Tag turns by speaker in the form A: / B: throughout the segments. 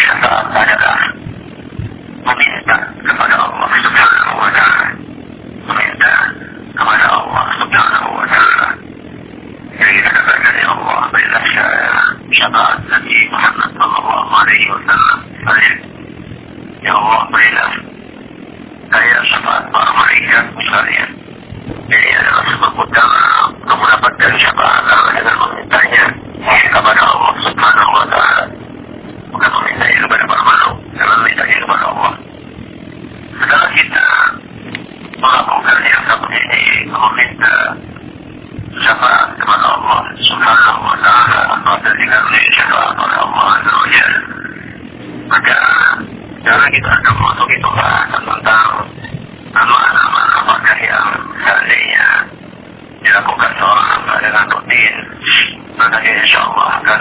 A: mendapatkan syafaat adalah meminta kepada Allah Subhanahu wa taala. Meminta kepada Allah Subhanahu wa taala. Jadi kita katakan ya Allah berilah saya syafaat Nabi Muhammad sallallahu alaihi wasallam. Ya Allah berilah saya syafaat para malaikat misalnya. Jadi adalah sebab utama untuk mendapatkan syafaat adalah dengan memintanya kepada Allah Subhanahu wa taala. Bukan memintanya kepada para makhluk, tapi memintanya kepada Allah. Setelah kita melakukan yang seperti ini, meminta syafaat kepada Allah Subhanahu wa taala atau dengan syafaat kepada Allah Azza wa Jalla. Maka sekarang kita akan masuk itu bahasan tentang amalan-amalan apakah yang seandainya dilakukan seorang hamba dengan rutin maka dia insya Allah akan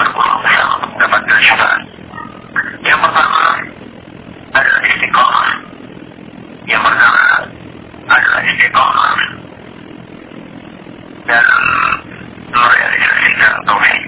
A: berpeluang besar untuk mendapatkan syafaat. Yang pertama adalah istiqomah. Yang pertama adalah istiqomah dalam merealisasikan tauhid.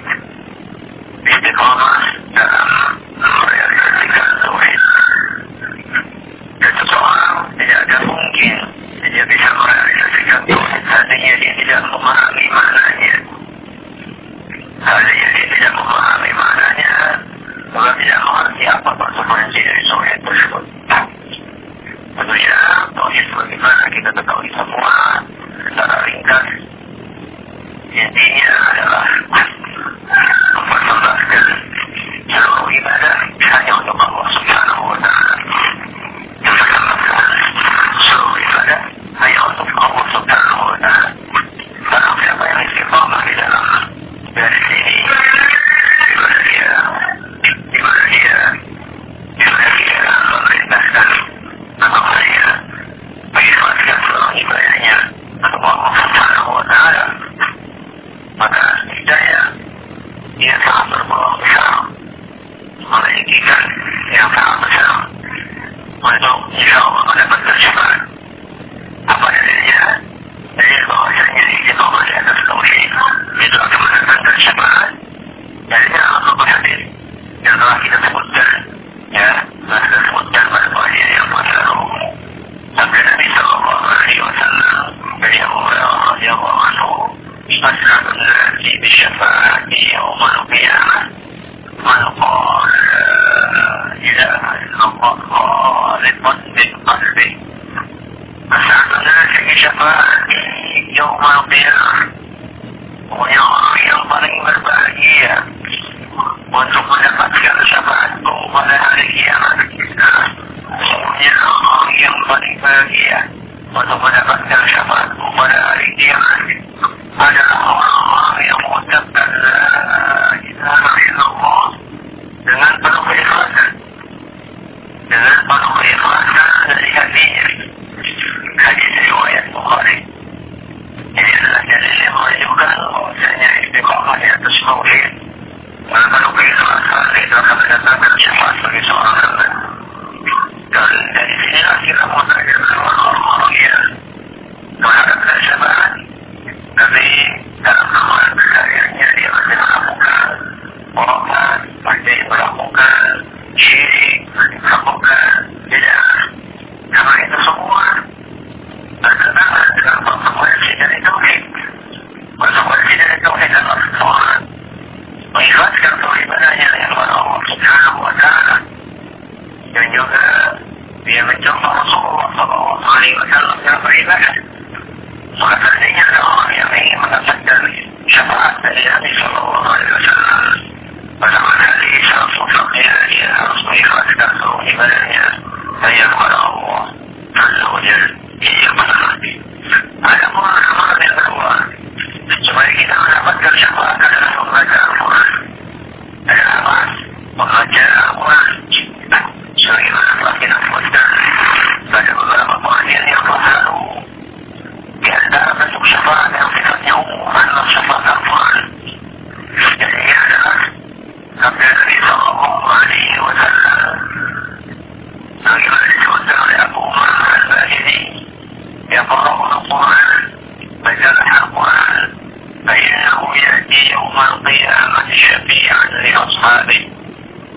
A: hari.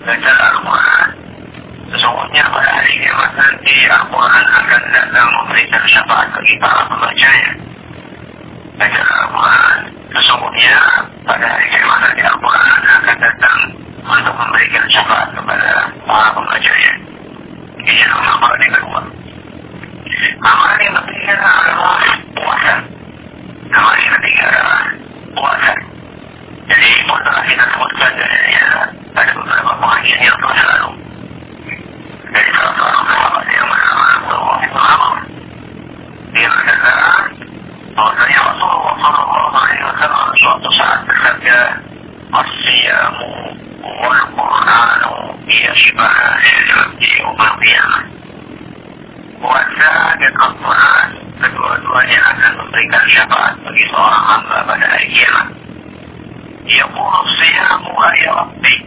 A: Baca Al-Quran. Sesungguhnya pada hari kiamat nanti Al-Quran akan datang memberikan syafaat bagi para pembacanya. Baca Al-Quran. Sesungguhnya pada hari kiamat nanti Al-Quran akan datang untuk memberikan syafaat kepada para pembacanya. Ini adalah amalan yang kedua. Amalan yang ketiga adalah puasa. Amalan yang ketiga adalah puasa. Jadi puasa kita sebutkan dari لكن بلغ معين يرضى يوم الأمام وهو خبر بمعنى الآن وزي رسول الله صلى الله عليه وسلم شرط يقول الصيام أي ربي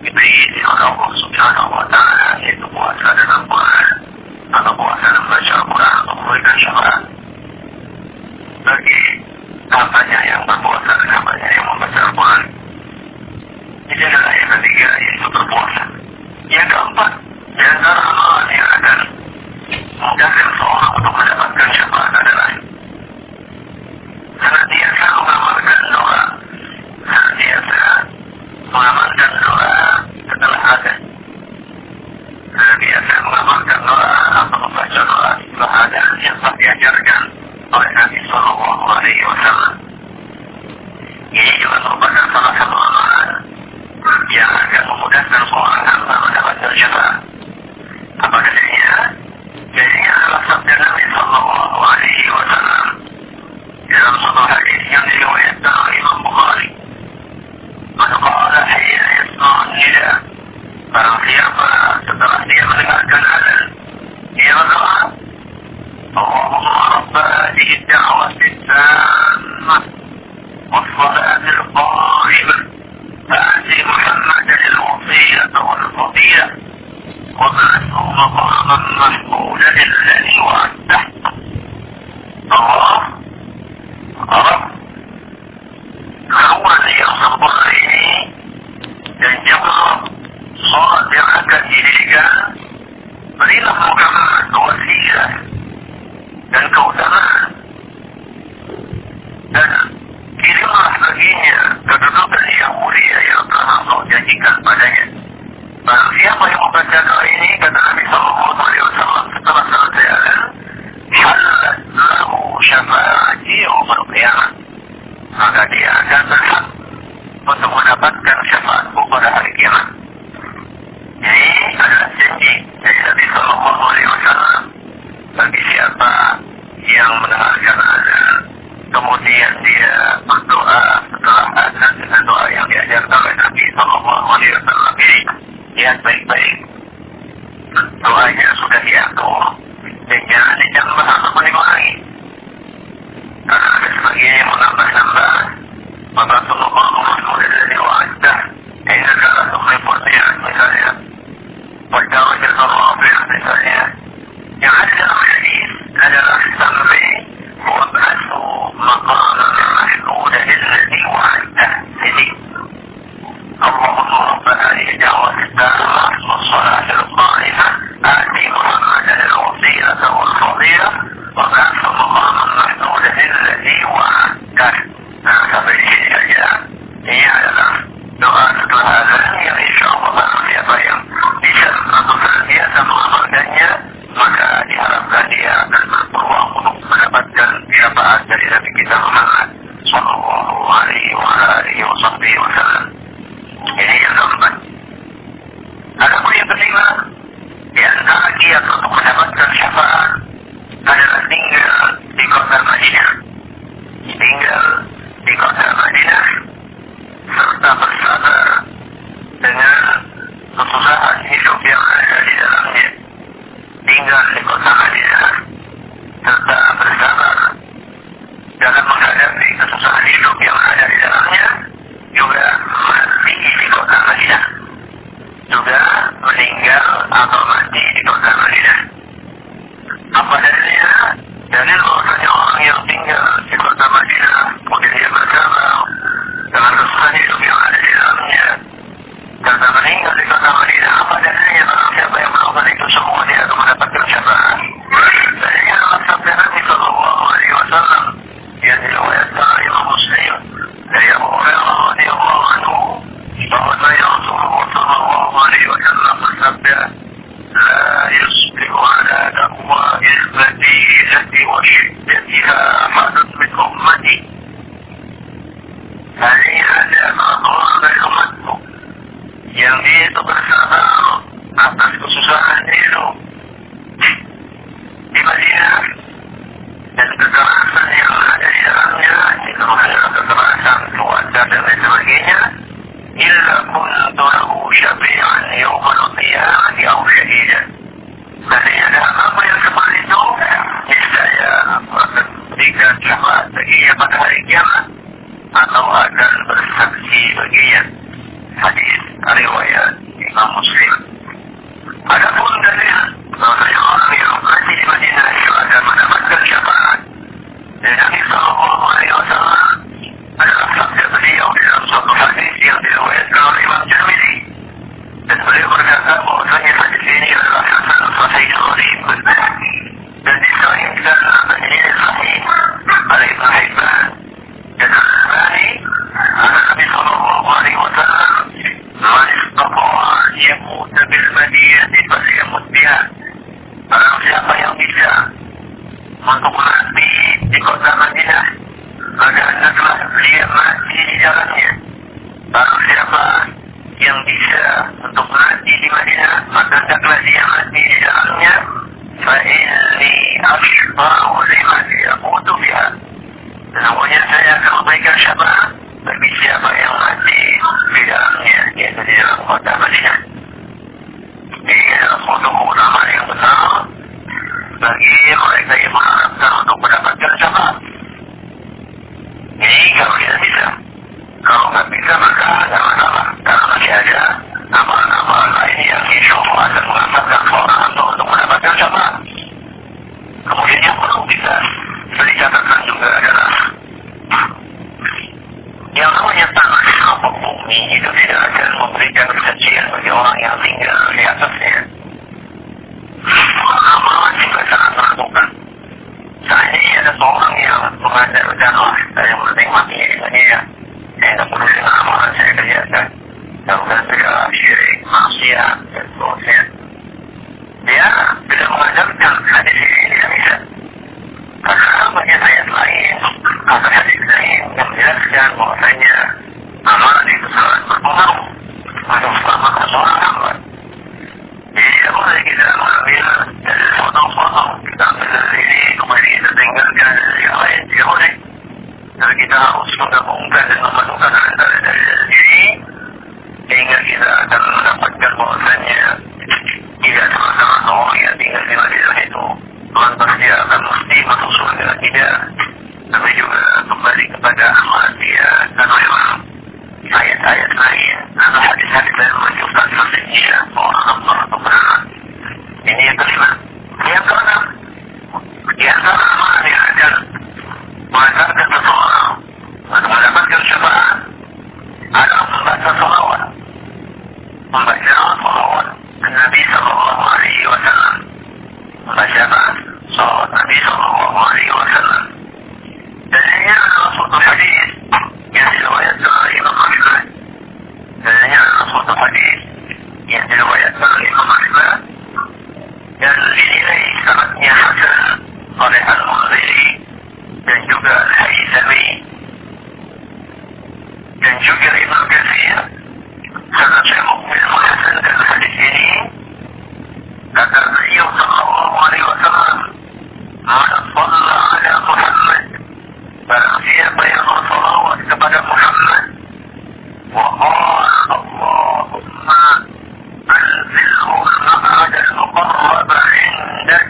A: menghalangi dia untuk tidur pada malam hari maka izinkanlah aku untuk memberikan syafaat baginya saya syifani lalu keduanya diberi izin oleh Allah subhanahu wa ta'ala yaitu puasa dan Al-Quran atau puasa dan baca Al-Quran untuk memberikan syafaat bagi hambanya yang berpuasa dan hambanya yang riwayat Imam Muslim. Adapun dalil bahwasanya orang yang di Madinah itu ada mendapatkan syafaat. Dan Nabi Sallallahu Alaihi Wasallam adalah sabda beliau dalam yang diriwayatkan oleh dan beliau berkata bahwasanya hadis ini adalah hasan diyati pasti mutia. Barang siapa yang bisa untuk mati di kota Madinah, ya, maka telah dia mati di jalannya. Barang siapa yang bisa untuk mati di Madinah, maka hendaklah dia mati di jalannya. Fa'inni ashba'u liman yakutu biha. Sesungguhnya saya akan memberikan syafaat bagi siapa yang mati di dalamnya, yaitu di dalam kota Madinah. فهي خير إمام tapi juga kembali kepada Ahmadiyah dan memang ayat-ayat lain atau hadis-hadis lain menunjukkan sesungguhnya bahwa Allah kebenaran. Ini yang kelima. Yang keenam, yang keenam yang ada mengajarkan seseorang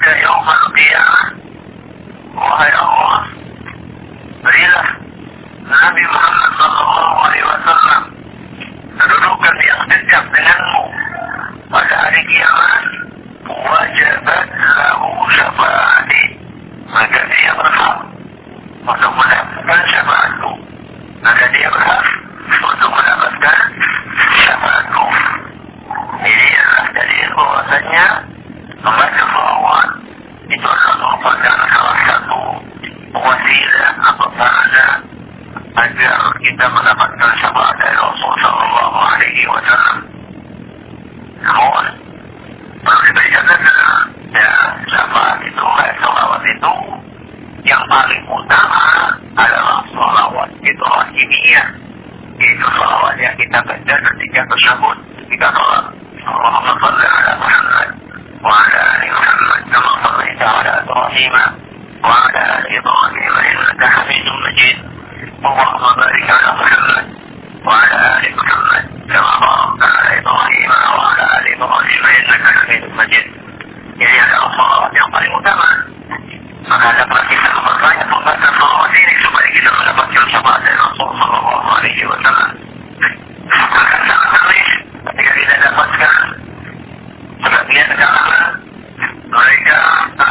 A: hasta yawm al-qiyamah wahai Allah berilah Nabi Muhammad Dama. menjalankan kehidupannya. Jadi ada Allah yang paling utama. Maka ada praktis yang bertanya membantah bahwa ini supaya kita mendapat filsafat dari Rasul Sallallahu Alaihi sangat aneh ketika kita dapatkan sebagian kalangan mereka tak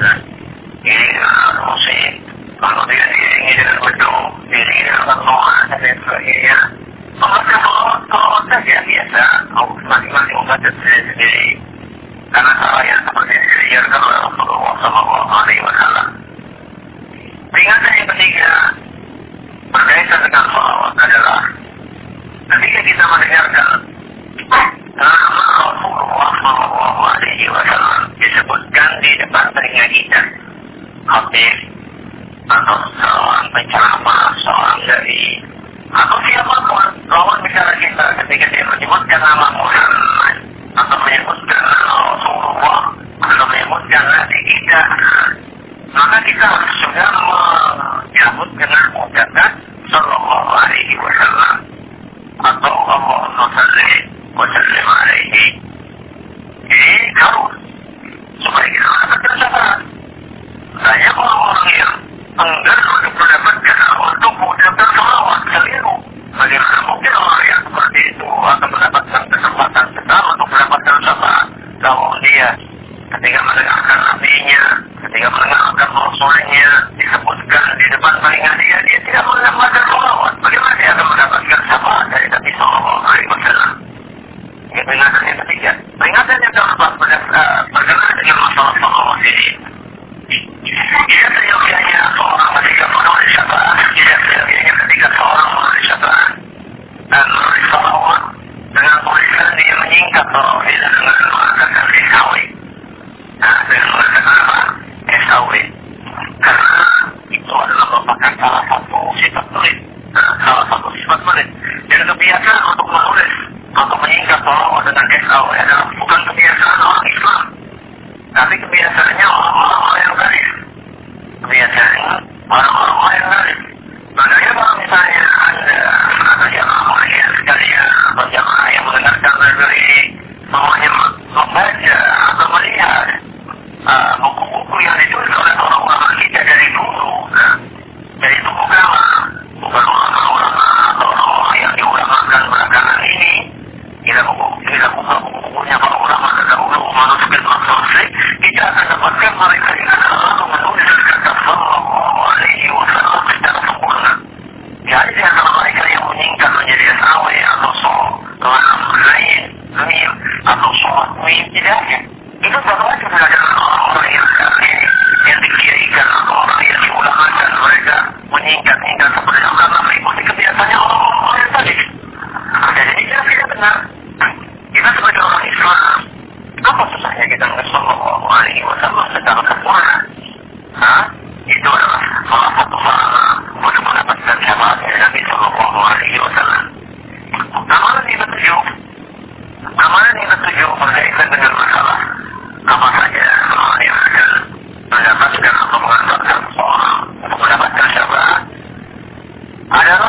A: Nah, ini Rossi, kalau dia diiringi dengan bedung, diiringi dengan renungan, dan lain sebagainya. Obatnya obat saja biasa, masing-masing obatnya sendiri-sendiri. Karena kalau yang seperti yang kalau Rasulullah Sallallahu Alaihi Wasallam. Peringatan yang ketiga berkaitan dengan awak adalah ketika kita mendengarkan habib atau seorang pencerama, seorang dari atau siapa pun lawan bicara kita ketika dia menyebutkan nama Muhammad atau menyebutkan nama Rasulullah atau menyebutkan Nabi kita maka kita harus juga menyambut dengan ucapan Sallallahu Alaihi Wasallam. Atau Allah Sallallahu mendengarkan rasulnya, disebutkan di depan telinga dia, dia tidak mendapatkan salawat. Bagaimana dia akan mendapatkan syafaat dari Nabi Sallallahu Alaihi Wasallam? Ini peringatan yang ketiga. Peringatan yang keempat berkenaan dengan masalah salawat ini. Tidak seyogianya seorang ketika menulis syafaat, tidak seyogianya ketika seorang menulis syafaat dan menulis salawat dengan tulisan dia menyingkat kalau tidak dengan mengatakan SAW. Nah, dengan mengatakan apa? SAW. Karena itu adalah merupakan salah satu sifat tulis. Nah, salah satu sifat tulis. Dan kebiasaan untuk menulis, untuk menyingkat salawat dengan SAW adalah bukan kebiasaan orang Islam. Tapi kebiasaannya orang-orang yang garis. Kebiasaannya orang-orang yang garis. Makanya kalau misalnya Anda atau jamaah yang sekalian atau jamaah yang mendengarkan radio ini semuanya membaca atau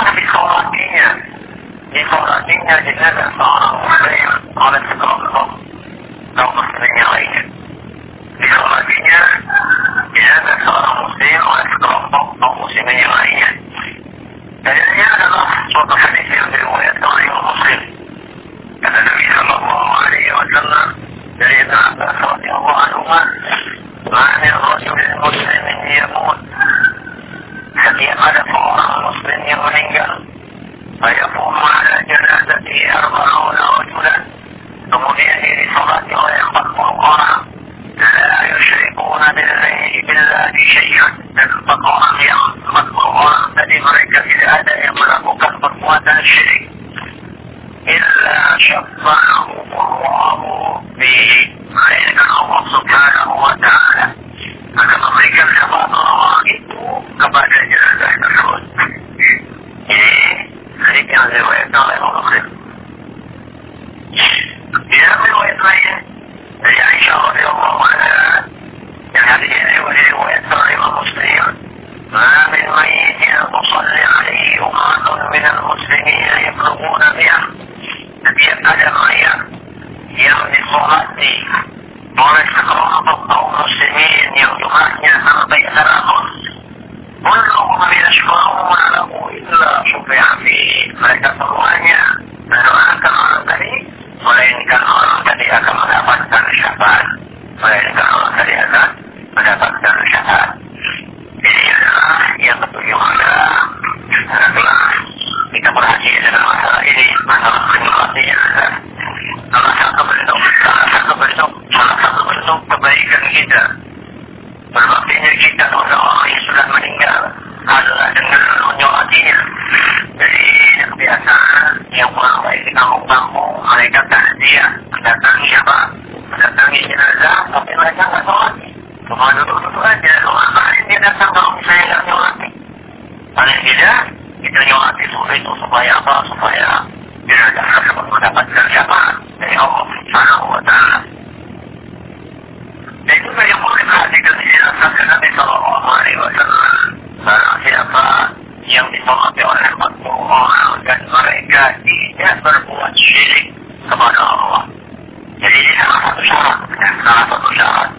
A: الإنسان بفرانية بفرانية لهذا الصعر والخير على سبيل الأرض لو نصرني عليه بفرانية لهذا الصعر والخير على سبيل الأرض أو مسلمين عليه فهذا رواية عليه أن النبي صلى الله عليه وسلم. سيدنا عباس رضي الله عنهما. ما من مسلم يموت فقد علمه seorang muslim yang meninggal فيقوم على جنازته أربعون رجلا kemudian disolati oleh empat puluh orang لا يشركون بالله بالله شيئا dan empat orang yang empat puluh orang tadi mereka tidak ada yang melakukan perbuatan syirik إلا شفعهم الله به melainkan Allah subhanahu wa ta'ala akan memberikan syafaat orang itu kepada jenazah tersebut خليك ينزل ويطلع يوم الخير ينزل ويطلع هي عائشة رضي الله عنها من هذه الرواية ويتبع مسلم ما من ميت تصلي عليه أمة من المسلمين يبلغون بها بأدم خير يعني صلاتي ورزق رحمة المسلمين يوم يوم يوم يوم mereka semuanya mendoakan orang tadi melainkan orang tadi akan mendapatkan syafaat. Melainkan orang tadi akan mendapatkan syafaat. Ini adalah yang ketujuh adalah setelah kita perhatikan dengan masalah ini masalah penyebabnya. Adalah salah satu bentuk salah satu bentuk salah satu bentuk kebaikan kita. Berbaktinya kita kepada orang yang sudah meninggal adalah dengan menyolatinya jadi kebiasaan yang baik di kampung-kampung mereka takziah mendatangi apa mendatangi jenazah tapi mereka nggak sholat cuma duduk-duduk aja orang lain dia datang kalau misalnya nggak nyolati paling tidak kita nyolati itu supaya apa supaya jenazah tersebut mendapatkan syafaat dari Allah Subhanahu wa taala dan itu yang boleh diperhatikan dijelaskan Nabi Sallallahu Alaihi Wasallam barang siapa yang ditaati oleh Allah dan mereka tidak berbuat syirik kepada Allah. Jadi ini salah satu syarat, dan salah satu syarat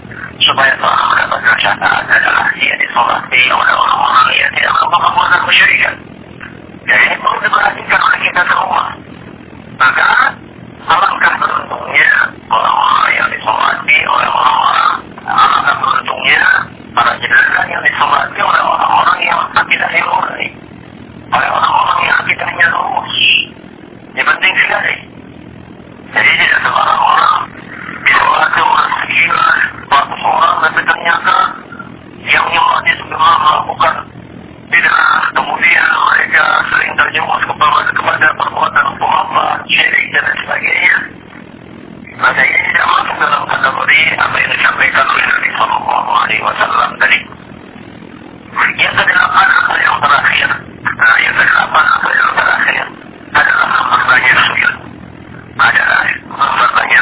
A: supaya telah mendapatkan syafaat adalah dia disolati oleh orang-orang yang tidak melakukan kesyirikan. Jadi ini perlu diperhatikan oleh kita semua. Maka alangkah beruntungnya orang-orang yang disolati oleh orang-orang, alangkah beruntungnya para jenazah yang disolati oleh orang-orang yang tidak ilmu oleh orang-orang yang akidahnya rugi. Ini penting sekali. Jadi tidak sembarang orang orang tapi ternyata yang melakukan tidak kemudian mereka sering kepada kepada perbuatan syirik dan sebagainya. Maka ini tidak dalam kategori apa yang disampaikan oleh Nabi Alaihi yang terakhir nah, yang kedelapan atau yang terakhir? Adalah memperbanyak sujud adalah memperbanyak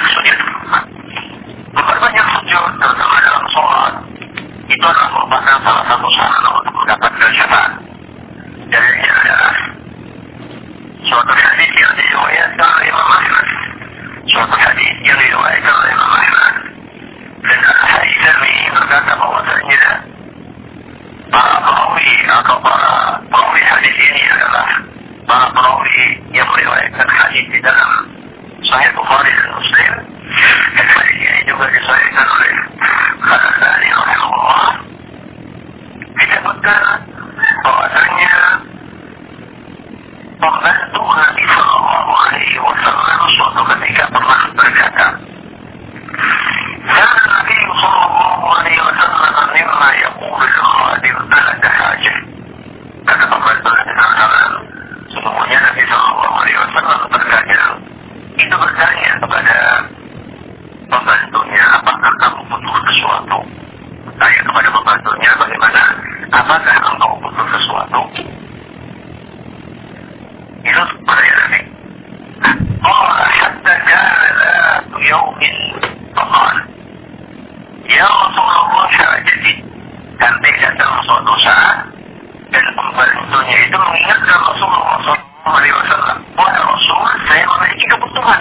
A: كان رسول الله صلى الله عليه وسلم. قال رسول فيبقى نتيجة بالطهر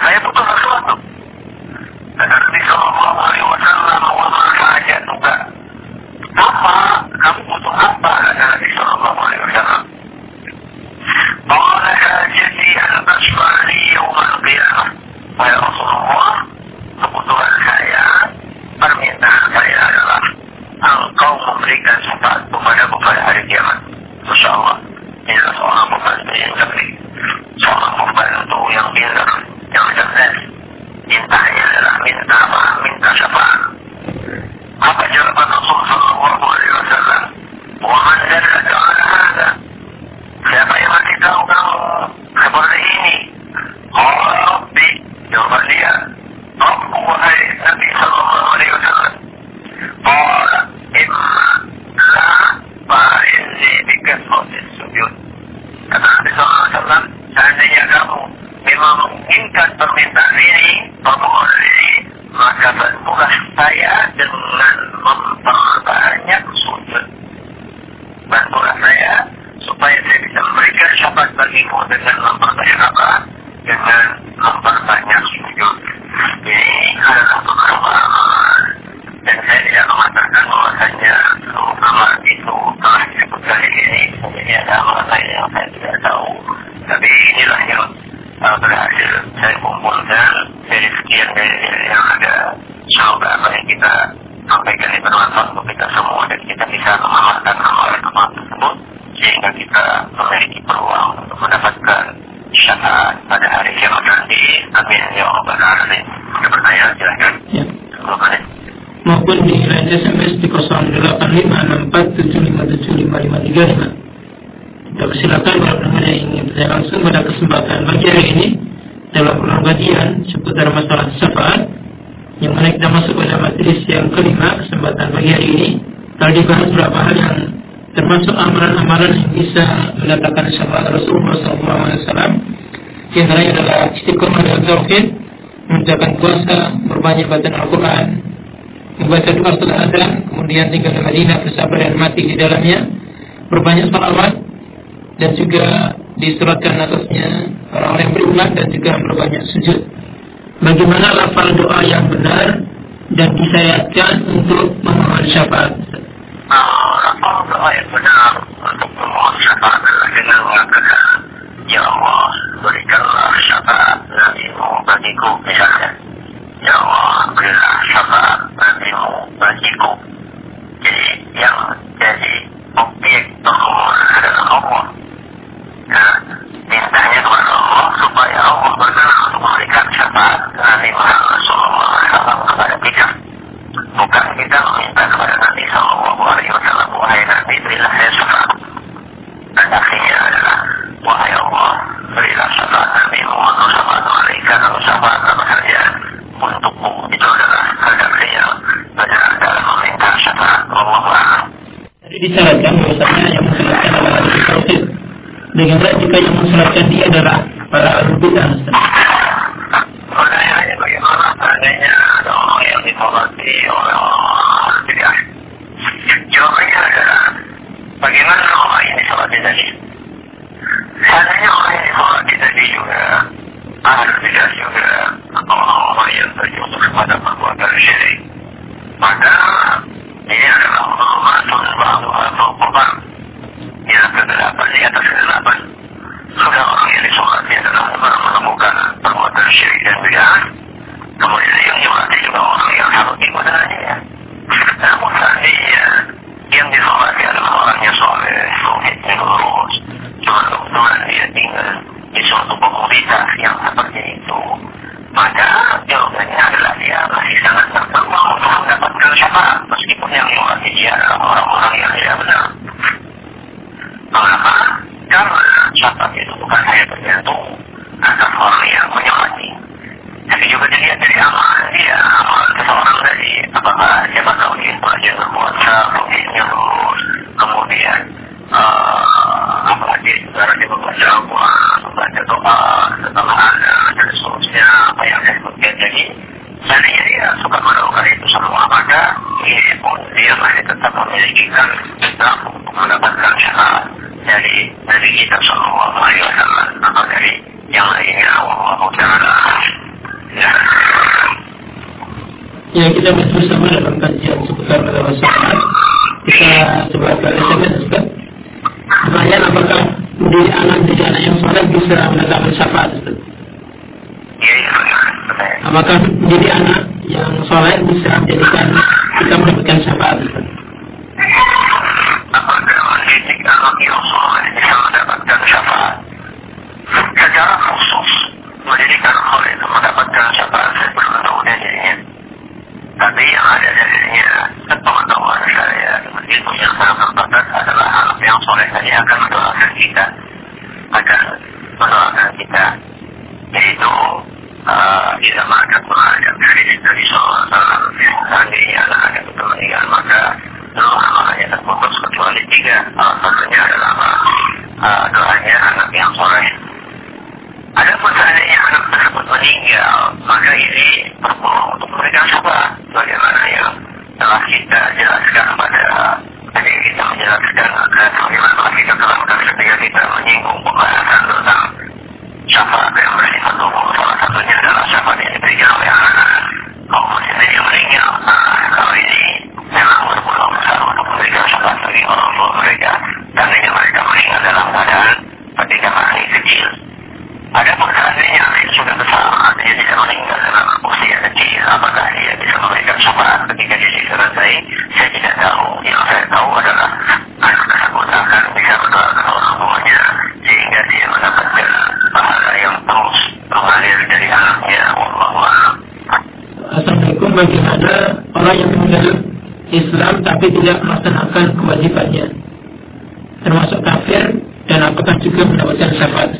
A: فيبقى أخلاقه فالنبي صلى الله عليه وسلم وما حاجتك أما أبو تأبى النبي صلى الله عليه وسلم. قال حاجتي أن أشفع لي يوم القيامة setiap proses sujud. Kata Nabi SAW, seandainya kamu memang menginginkan permintaan ini, permohonan ini, maka bantulah saya dengan memperbanyak sujud. Bantulah saya supaya saya bisa memberikan syafaat bagimu dengan memperbanyak apa? Dengan memperbanyak sujud. Ini adalah beberapa dan saya tidak mengatakan bahwasanya sini jadi ada amalan lain yang saya tidak tahu tapi inilah yang uh, berhasil saya kumpulkan dari sekian dari yang ada semoga apa yang kita sampaikan ini bermanfaat untuk kita semua dan kita bisa mengamalkan amalan-amalan tersebut sehingga kita memiliki peluang untuk mendapatkan syafaat pada hari kiamat nanti. Amin ya alamin. Ada pertanyaan silakan.
B: Ya. Maupun di line SMS di 085647575535. Kita persilakan kalau yang ingin bertanya langsung pada kesempatan pagi hari ini dalam kajian seputar masalah syafaat yang mana kita masuk pada majelis yang kelima kesempatan pagi hari ini telah dibahas beberapa hal yang termasuk amalan-amalan yang bisa mendatangkan syafaat Rasulullah SAW. Di antaranya adalah istiqomah dalam tauhid, menjalankan puasa, berbanyak baca Al-Quran, membaca doa setelah adzan, kemudian tinggal di Madinah bersabar dan mati di dalamnya, berbanyak salawat dan juga disuratkan atasnya orang-orang yang beriman dan juga berbanyak sujud. Bagaimana lafal doa yang benar dan disyariatkan untuk memohon syafaat?
A: Apa doa yang benar untuk memohon syafaat adalah dengan mengatakan Ya Allah, berikanlah syafaat nabimu bagiku misalnya. Ya Allah, berilah bagimu, bagiku. Jadi yang jadi objek Allah adalah Allah. Ya, mintanya kepada Allah supaya Allah berkenan untuk memberikan syafaat Nabi Muhammad SAW kepada kita. Bukan kita meminta kepada Nabi SAW, Wahai Nabi, berilah saya syafaat dan akhirnya adalah dan kerja dalam Allah
B: jadi bahwasanya yang mensulatkan adalah tauhid dengan jika yang mensulatkan dia adalah para rukun dan
A: Makanya bagaimana seandainya ada orang yang ditolak oleh orang bidah juga orang-orang yang terjatuh kepada perbuatan syirik, maka ini adalah ba'du atau Quran yang kedelapan di atas kedelapan sudah orang yang disolati adalah menemukan perbuatan syirik dan bid'ah kemudian yang disolati juga orang yang harus ibadahnya namun seandainya yang disolati adalah orangnya soleh tauhidnya lurus cuma kebetulan dia tinggal di suatu komunitas yang seperti itu maka jawabannya adalah dia masih sangat berpeluang untuk mendapatkan syafaat meskipun yang disolati dia adalah orang-orang yang tidak benar Mengapa? Karena syafaat itu bukan hanya tergantung atas orang yang menyolati. Tapi juga dilihat dari amalan dia, amalan seseorang tadi. Apakah siapa tahu dia belajar berpuasa, rutinnya lurus, kemudian uh, apakah dia juga rajin membaca Al-Quran, membaca doa, setelah ada, dan seterusnya, apa yang saya sebutkan tadi. Seandainya dia suka melakukan itu semua, maka ini pun dia masih tetap memiliki kan untuk mendapatkan syafaat dari dari kita Sallallahu Alaihi Wasallam atau dari yang lainnya Allah Taala. Ya.
B: Ya kita bersama dalam kajian seputar masalah syafaat. Kita coba ke SMS Ustaz. Pertanyaan apakah menjadi anak menjadi anak yang soleh bisa mendatangkan syafaat?
A: Ya, ya, ya.
B: Apakah menjadi anak yang soleh bisa menjadikan kita mendapatkan syafaat?
A: Apakah yang bisa mendapatkan? Secara khusus, mendidik anak soleh itu mendapatkan syafaat saya belum tahu dirinya. Tapi yang ada darinya, sepengetahuan saya, ilmu yang sangat terbatas adalah anak yang soleh tadi akan mendoakan kita, akan mendoakan kita, yaitu uh, tidak makan menghadap dari Nabi SAW. Seandainya ada betul meninggal, maka seluruh amalnya terputus kecuali tiga. Salah satunya adalah uh, doanya anak yang soleh. Ada pun seandainya anak tersebut meninggal, maka ini perlu untuk memberikan sabar. Bagaimana yang telah kita jelaskan pada tadi kita menjelaskan dan bagaimana kita terangkan ketika kita menyinggung pembahasan tentang syafaat yang bersifat umum. Salah satunya adalah syafaat yang diberikan oleh anak kaum muslimin yang meninggal. Nah, kalau ini memang berpulang besar untuk memberikan syafaat bagi orang tua mereka. Dan ini mereka meninggal dalam keadaan ketika masih kecil. Ada seandainya anak sudah besar, artinya tidak meninggal dalam usia kecil, apakah dia bisa memberikan syafaat ketika dia selesai? Saya tidak tahu. Yang saya tahu adalah anak tersebut akan bisa orang tuanya sehingga dia mendapatkan pahala yang terus mengalir dari anaknya. Wallahu
B: Assalamualaikum bagaimana orang yang meninggal Islam tapi tidak melaksanakan kewajibannya termasuk kafir dan apakah juga mendapatkan syafaat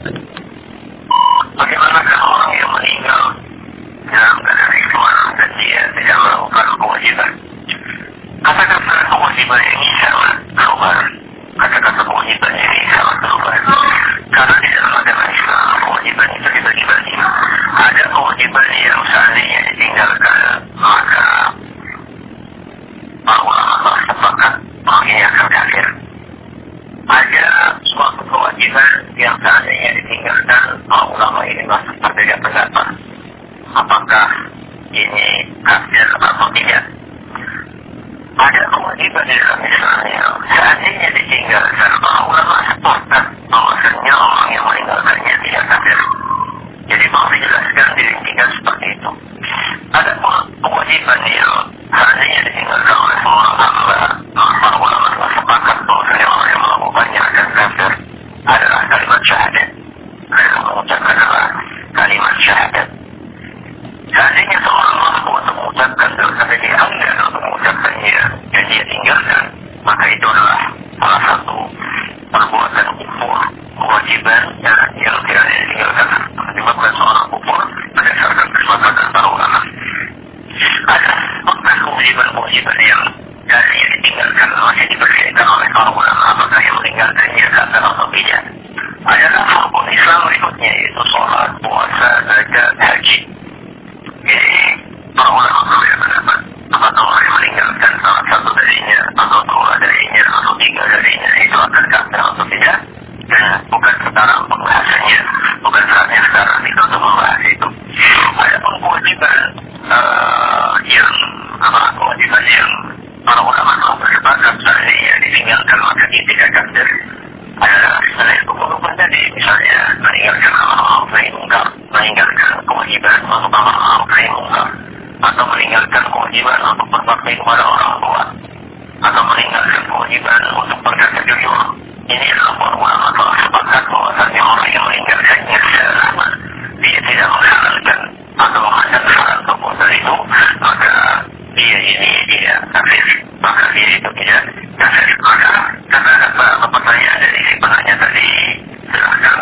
A: maka maksudnya itu tidak maka karena pertanyaan dari si penanya tadi silahkan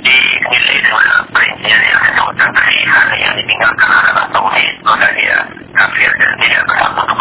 A: dinilai dengan perincian yang disebutkan tadi hal yang ditinggalkan adalah tauhid maka dia kafir dan tidak berhak untuk